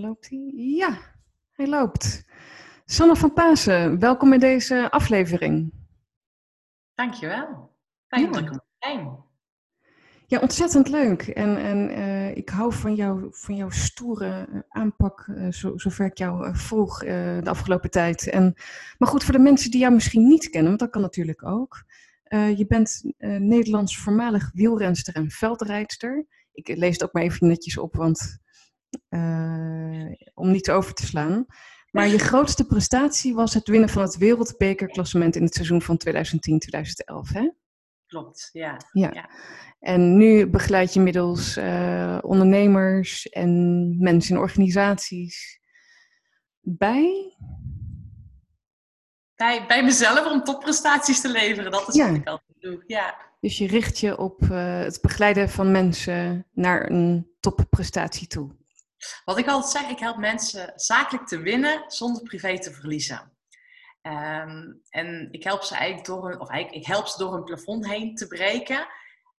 loopt hij? Ja, hij loopt. Sanne van Pasen, welkom in deze aflevering. Dankjewel. Fijn Ja. dat ik er zijn. Ja, ontzettend leuk. En, en eh, ik hou van, jou, van jouw stoere eh, aanpak, eh, zo, zover ik jou volg eh, de afgelopen tijd. En, maar goed, voor de mensen die jou misschien niet kennen, want dat kan natuurlijk ook. Je bent Nederlands voormalig wielrenster en veldrijdster. Ik lees het ook maar even netjes op, want eh, om niet over te slaan. Maar je grootste prestatie was het winnen van het wereldbekerklassement in het seizoen van 2010-2011, hè? Klopt, ja. Ja. Ja. En nu begeleid je inmiddels eh, ondernemers en mensen in organisaties bij. Bij, bij mezelf om topprestaties te leveren, dat is Ja. wat ik altijd doe. Ja. Dus je richt je op eh, het begeleiden van mensen naar een topprestatie toe. Wat ik altijd zeg, ik help mensen zakelijk te winnen zonder privé te verliezen. Ehm, en ik help ze eigenlijk door een, of eigenlijk, ik help ze door een plafond heen te breken,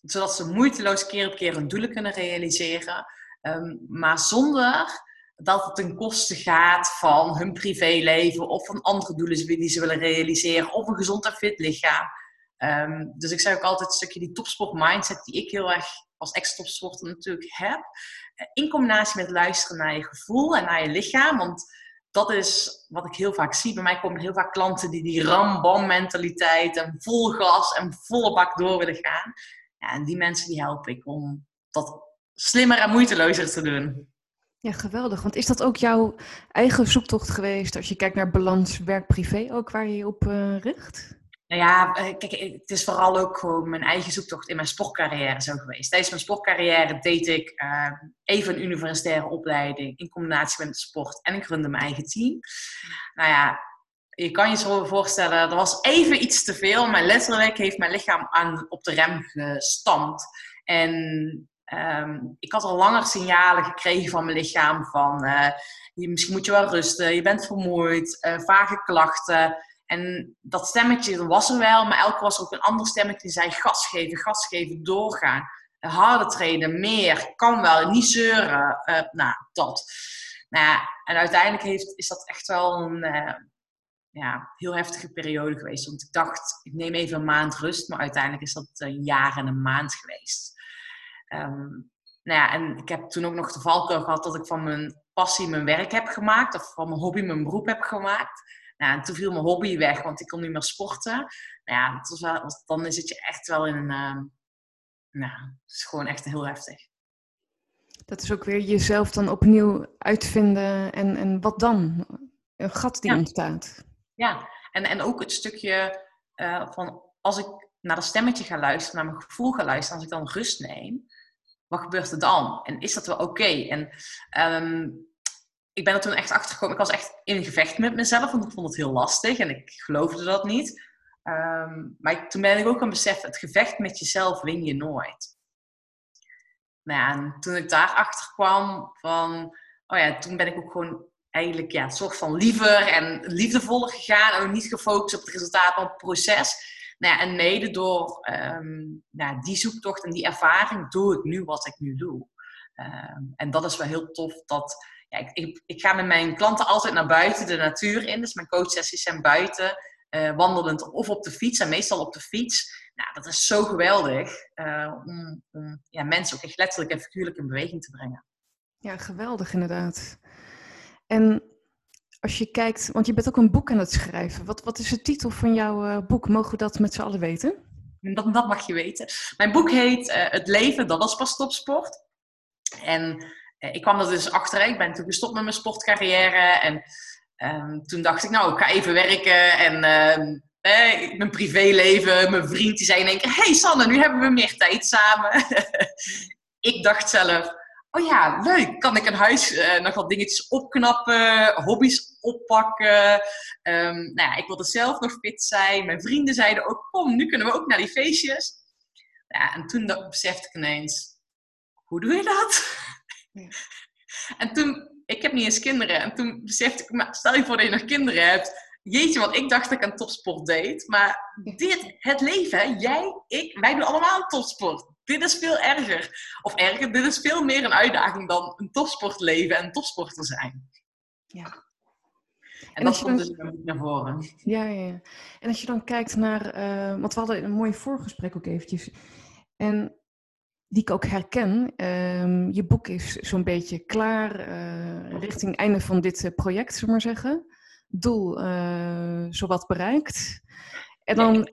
zodat ze moeiteloos keer op keer hun doelen kunnen realiseren, Ehm, maar zonder dat het ten koste gaat van hun privéleven of van andere doelen die ze willen realiseren of een gezond en fit lichaam. Ehm, dus ik zeg ook altijd een stukje die topsport mindset die ik heel erg als ex-topsporter natuurlijk heb. Eh, In combinatie met luisteren naar je gevoel en naar je lichaam. Want dat is wat ik heel vaak zie. Bij mij komen heel vaak klanten die die ram-bam mentaliteit en vol gas en volle bak door willen gaan. Ja, en die mensen die help ik om dat slimmer en moeitelozer te doen. Ja, geweldig. Want is dat ook jouw eigen zoektocht geweest als je kijkt naar balans werk-privé ook waar je je op eh, richt? Nou ja, eh, kijk, het is vooral ook gewoon mijn eigen zoektocht in mijn sportcarrière zo geweest. Tijdens mijn sportcarrière deed ik eh, even een universitaire opleiding in combinatie met sport en ik runde mijn eigen team. Nou ja, je kan je zo voorstellen, er was even iets te veel, maar letterlijk heeft mijn lichaam aan, op de rem gestampt. En ehm, ik had al langer signalen gekregen van mijn lichaam van eh, misschien moet je wel rusten, je bent vermoeid, eh, vage klachten. En dat stemmetje was er wel, maar elke was ook een ander stemmetje die zei: gas geven, gas geven, doorgaan. Harder trainen, meer, kan wel, niet zeuren. Eh, nou, dat. Nou en uiteindelijk heeft, is dat echt wel een eh, ja, heel heftige periode geweest. Want ik dacht, ik neem even een maand rust, maar uiteindelijk is dat een jaar en een maand geweest. Ehm, nou ja, en ik heb toen ook nog de valkuil gehad dat ik van mijn passie mijn werk heb gemaakt, of van mijn hobby mijn beroep heb gemaakt. Nou, en toen viel mijn hobby weg, want ik kon niet meer sporten. Nou ja, was wel, was- dan zit je echt wel in een... ehm, nou, het is gewoon echt heel heftig. Dat is ook weer jezelf dan opnieuw uitvinden en, en wat dan? Een gat die Ja. ontstaat. Ja, en, en ook het stukje eh, van als ik naar dat stemmetje ga luisteren, naar mijn gevoel ga luisteren, als ik dan rust neem, wat gebeurt er dan? En is dat wel oké? En ehm, ik ben er toen echt achter gekomen. Ik was echt in gevecht met mezelf, want ik vond het heel lastig en ik geloofde dat niet. Ehm, maar toen ben ik ook gaan beseffen, het gevecht met jezelf win je nooit. Nou ja, en toen ik daarachter kwam van, oh ja, toen ben ik ook gewoon eigenlijk ja, een soort van liever en liefdevoller gegaan. En niet gefocust op het resultaat, maar op het proces. Nou ja, en mede door ehm, die zoektocht en die ervaring doe ik nu wat ik nu doe. Ehm, en dat is wel heel tof. Dat, ja, ik, ik, ik ga met mijn klanten altijd naar buiten, de natuur in. Dus mijn coachsessies zijn buiten, eh, wandelend of op de fiets. En meestal op de fiets. Nou, dat is zo geweldig eh, om, om ja, mensen ook echt letterlijk en figuurlijk in beweging te brengen. Ja, geweldig inderdaad. En als je kijkt, want je bent ook een boek aan het schrijven. Wat, wat is de titel van jouw eh, boek? Mogen we dat met z'n allen weten? Dat, dat mag je weten. Mijn boek heet Het leven, dat was pas topsport. En ik kwam er dus achter. Ik ben toen gestopt met mijn sportcarrière. En ehm, toen dacht ik, nou, ik ga even werken. En ehm, eh, mijn privéleven, mijn vriend, die zei in één keer... hey Sanne, nu hebben we meer tijd samen. ik dacht zelf... Oh ja, leuk. Kan ik een huis eh, nog wat dingetjes opknappen, hobby's oppakken. Ehm, nou ja, ik wilde zelf nog fit zijn. Mijn vrienden zeiden ook, kom, nu kunnen we ook naar die feestjes. Ja, en toen besefte ik ineens, hoe doe je dat? En toen, ik heb niet eens kinderen. En toen besefte ik, maar stel je voor dat je nog kinderen hebt. Jeetje, want ik dacht dat ik aan topsport deed. Maar dit, het leven, jij, ik, wij doen allemaal topsport. dit is veel erger. Of erger, dit is veel meer een uitdaging dan een topsportleven en topsporter zijn. Ja. En, dat komt dus naar voren. Ja, ja, ja. En als je dan kijkt naar, uh, want we hadden een mooi voorgesprek ook eventjes. En die ik ook herken. Um, je boek is zo'n beetje klaar uh, richting einde van dit uh, project, zullen we maar zeggen. Doel uh, zowat bereikt. En dan,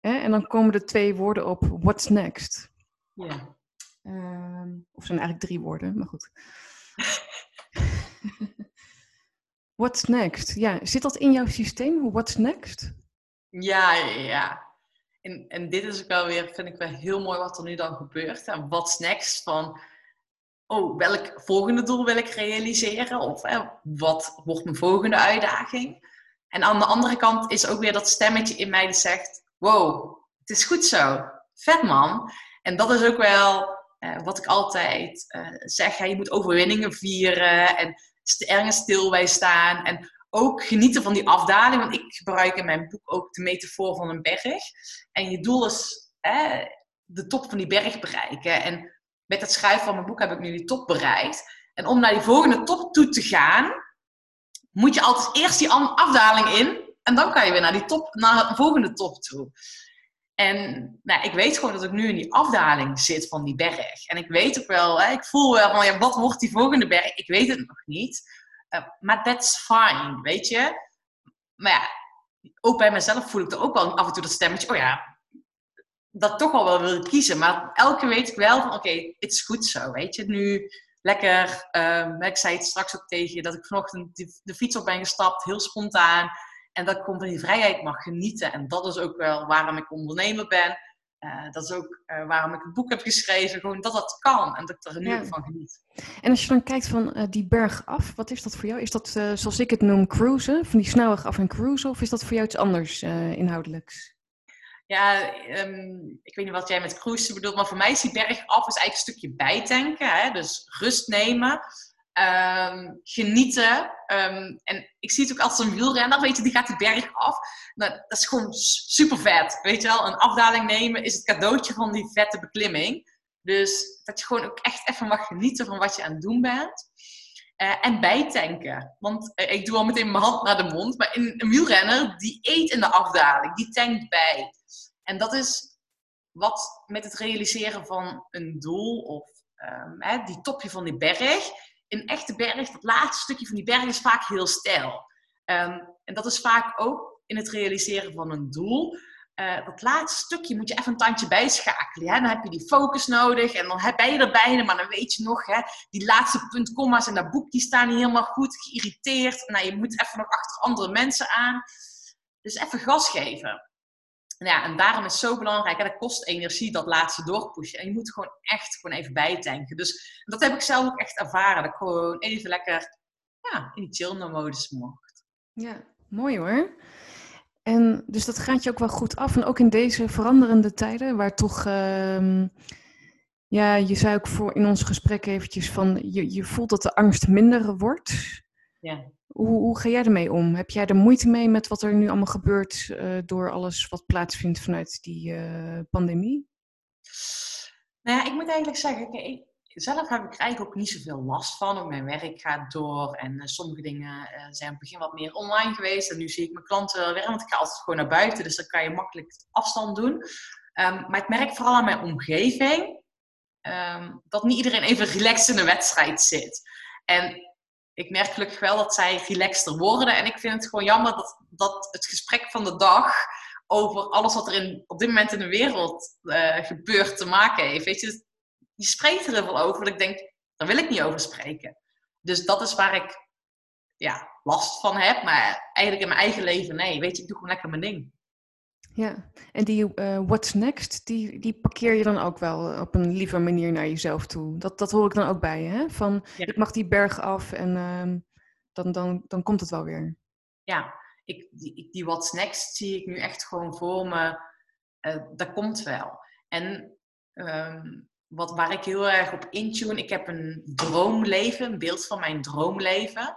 hè, en dan komen er twee woorden op, what's next? Ja. Um, of zijn eigenlijk drie woorden, maar goed. what's next? Ja, zit dat in jouw systeem? What's next? Ja, ja. En, en dit is ook wel weer, vind ik wel heel mooi wat er nu dan gebeurt. En what's next? Van, oh, welk volgende doel wil ik realiseren? Of wat wordt mijn volgende uitdaging? En aan de andere kant is ook weer dat stemmetje in mij die zegt, wow, het is goed zo. Vet man. En dat is ook wel eh, wat ik altijd uh, zeg. je moet overwinningen vieren en ergens stil bij staan. En ook genieten van die afdaling. Want ik gebruik in mijn boek ook de metafoor van een berg. En je doel is hè, de top van die berg bereiken. En met het schrijven van mijn boek heb ik nu die top bereikt. En om naar die volgende top toe te gaan, moet je altijd eerst die afdaling in. En dan kan je weer naar die top, naar de volgende top toe. En nou, ik weet gewoon dat ik nu in die afdaling zit van die berg. En ik weet ook wel, hè, ik voel wel van ja, wat wordt die volgende berg? Ik weet het nog niet. Uh, maar that's fine, weet je. Maar ja, ook bij mezelf voel ik er ook wel af en toe dat stemmetje, oh ja, dat toch al wel wil kiezen. Maar elke keer weet ik wel van, oké, het is goed zo, weet je. Nu lekker, um, ik zei het straks ook tegen je, dat ik vanochtend de, fiets op ben gestapt, heel spontaan. En dat ik van die vrijheid mag genieten. En dat is ook wel waarom ik ondernemer ben. Uh, dat is ook uh, waarom ik het boek heb geschreven. Gewoon dat dat kan en dat ik er nu ja. van geniet. En als je dan kijkt van uh, die berg af, wat is dat voor jou? Is dat zoals ik het noem cruisen? Van die snelweg af en cruisen? Of is dat voor jou iets anders inhoudelijks? Ja, um, ik weet niet wat jij met cruisen bedoelt, maar voor mij is die berg af is eigenlijk een stukje bijtanken. Hè? Dus rust nemen. Um, genieten. Um, en ik zie het ook als een wielrenner, weet je, die gaat die berg af. Dat is gewoon super vet, weet je wel. Een afdaling nemen is het cadeautje van die vette beklimming. Dus dat je gewoon ook echt even mag genieten van wat je aan het doen bent. Uh, en bijtanken. Want uh, ik doe al meteen mijn hand naar de mond. Maar een, een wielrenner, die eet in de afdaling. Die tankt bij. En dat is wat met het realiseren van een doel of um, hè, die topje van die berg een echte berg, dat laatste stukje van die berg is vaak heel stijl. Um, en dat is vaak ook in het realiseren van een doel. Uh, dat laatste stukje moet je even een tandje bijschakelen. Hè? Dan heb je die focus nodig en dan ben je er bijna, maar dan weet je nog, hè, die laatste punt, komma's in dat boek, die staan niet helemaal goed, geïrriteerd. Nou, je moet even nog achter andere mensen aan. Dus even gas geven. Ja, en daarom is het zo belangrijk. En dat kost energie, dat laatste doorpushen. En je moet gewoon echt gewoon even bijtanken. Dus dat heb ik zelf ook echt ervaren. Dat ik gewoon even lekker ja, in die chill-modus mocht. Ja, mooi hoor. En dus dat gaat je ook wel goed af. En ook in deze veranderende tijden, waar toch... Uh, ja, je zei ook voor in ons gesprek eventjes van... Je, je voelt dat de angst minder wordt. Ja. Hoe, hoe ga jij ermee om? Heb jij er moeite mee met wat er nu allemaal gebeurt uh, door alles wat plaatsvindt vanuit die uh, pandemie? Nou ja, ik moet eigenlijk zeggen, ik, zelf heb ik eigenlijk ook niet zoveel last van. Ook mijn werk gaat door en uh, sommige dingen zijn op het begin wat meer online geweest. En nu zie ik mijn klanten wel weer, want ik ga altijd gewoon naar buiten, dus dan kan je makkelijk afstand doen. Um, maar ik merk vooral aan mijn omgeving um, dat niet iedereen even relaxed in de wedstrijd zit. En ik merk gelukkig wel dat zij relaxter worden. En ik vind het gewoon jammer dat, dat het gesprek van de dag over alles wat er in, op dit moment in de wereld uh, gebeurt te maken heeft. Weet je, spreekt er veel over. Dat ik denk, daar wil ik niet over spreken. Dus dat is waar ik ja, last van heb. Maar eigenlijk in mijn eigen leven, nee. Weet je, ik doe gewoon lekker mijn ding. Ja, en die uh, what's next, die, die parkeer je dan ook wel op een lieve manier naar jezelf toe. Dat, dat hoor ik dan ook bij je, hè? Van, ja. ik mag die berg af en uh, dan, dan, dan komt het wel weer. Ja, ik, die, die what's next zie ik nu echt gewoon voor me. Uh, dat komt wel. En um, wat, waar ik heel erg op intune, ik heb een droomleven, een beeld van mijn droomleven.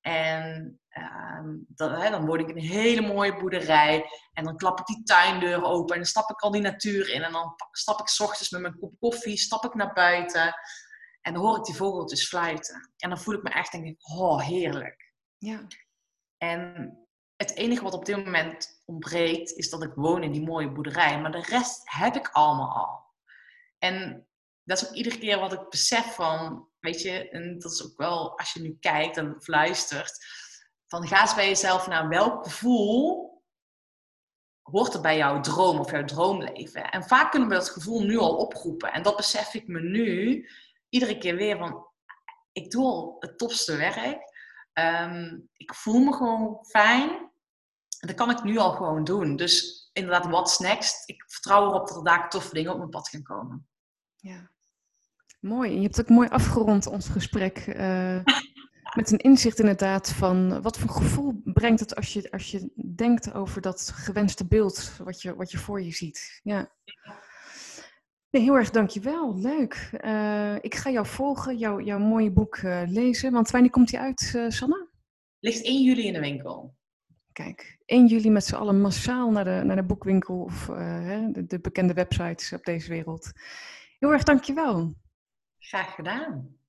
En ehm, dan, hè, dan word ik in een hele mooie boerderij. En dan klap ik die tuindeur open. En dan stap ik al die natuur in. En dan stap ik s ochtends met mijn kop koffie, stap ik naar buiten. En dan hoor ik die vogeltjes fluiten. En dan voel ik me echt, denk ik, oh, heerlijk. Ja. En het enige wat op dit moment ontbreekt, is dat ik woon in die mooie boerderij. Maar de rest heb ik allemaal al. En dat is ook iedere keer wat ik besef van, weet je, en dat is ook wel als je nu kijkt en luistert, van ga eens bij jezelf naar welk gevoel hoort er bij jouw droom of jouw droomleven. En vaak kunnen we dat gevoel nu al oproepen. En dat besef ik me nu iedere keer weer van, ik doe al het tofste werk. Ehm, ik voel me gewoon fijn. Dat kan ik nu al gewoon doen. Dus inderdaad, what's next? Ik vertrouw erop dat er daar toffe dingen op mijn pad gaan komen. Ja, mooi. Je hebt ook mooi afgerond ons gesprek. Uh, met een inzicht inderdaad van wat voor gevoel brengt het als je, als je denkt over dat gewenste beeld wat je, wat je voor je ziet. Ja. Nee, heel erg dankjewel. Leuk. Uh, ik ga jou volgen, jou, jouw mooie boek uh, lezen. Want wanneer komt hij uit, uh, Sanne? Ligt 1 juli in de winkel. Kijk, 1 juli met z'n allen massaal naar de, naar de boekwinkel of de, de bekende websites op deze wereld. Heel erg dankjewel. Graag gedaan.